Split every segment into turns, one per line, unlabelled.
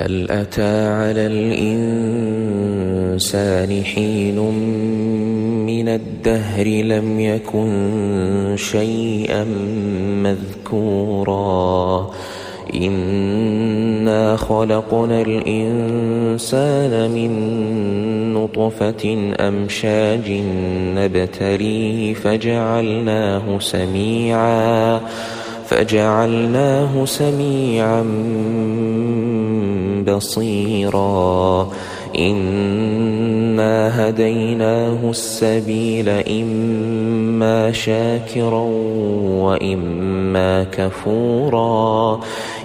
هل أتى على الإنسان حين من الدهر لم يكن شيئا مذكورا؟ إنا خلقنا الإنسان من نطفة أمشاج نبتليه فجعلناه سميعا فجعلناه سميعا بصيرا. إنا هديناه السبيل إما شاكرا وإما كفورا.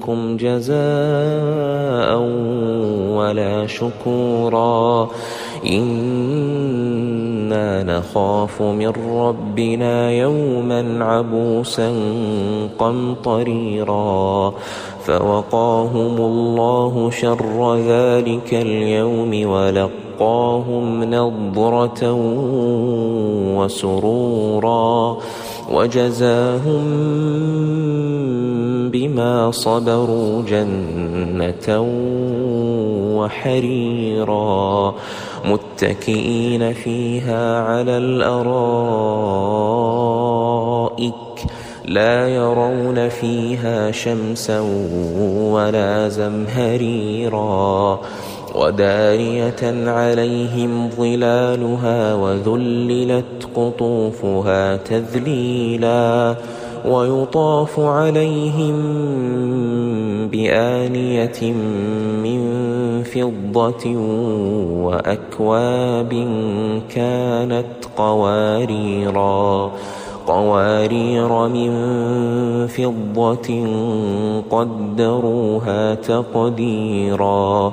منكم جزاء ولا شكورا. إنا نخاف من ربنا يوما عبوسا قمطريرا. فوقاهم الله شر ذلك اليوم ولقاهم نضرة وسرورا. وجزاهم بما صبروا جنة وحريرا متكئين فيها على الأرائك لا يرون فيها شمسا ولا زمهريرا ودارية عليهم ظلالها وذللت قطوفها تذليلا ويطاف عليهم بآنية من فضة وأكواب كانت قواريرا قوارير من فضة قدروها تقديرا.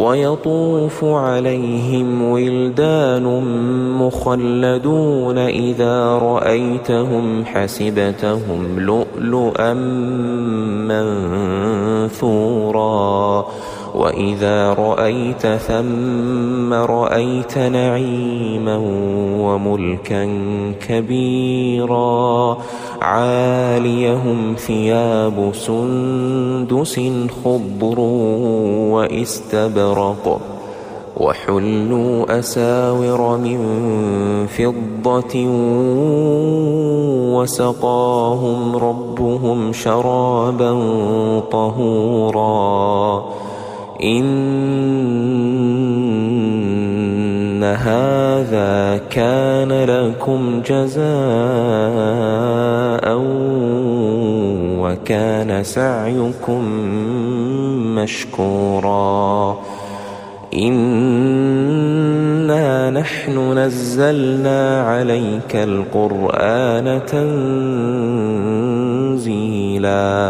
ويطوف عليهم ولدان مخلدون إذا رأيتهم حسبتهم لؤلؤا منثورا وإذا رأيت ثم رأيت نعيما وملكا كبيرا عاليهم ثياب سندس خضر واستبرق وحلوا أساور من فضة وسقاهم ربهم شرابا طهورا إن هذا كان لكم جزاء وكان سعيكم مشكورا. إنا نحن نزلنا عليك القرآن تنزيلاً.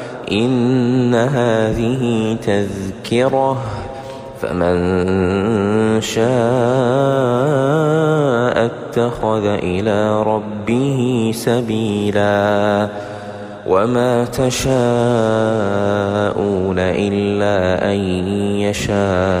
إن هذه تذكرة فمن شاء اتخذ إلى ربه سبيلا. وما تشاءون إلا أن يشاء.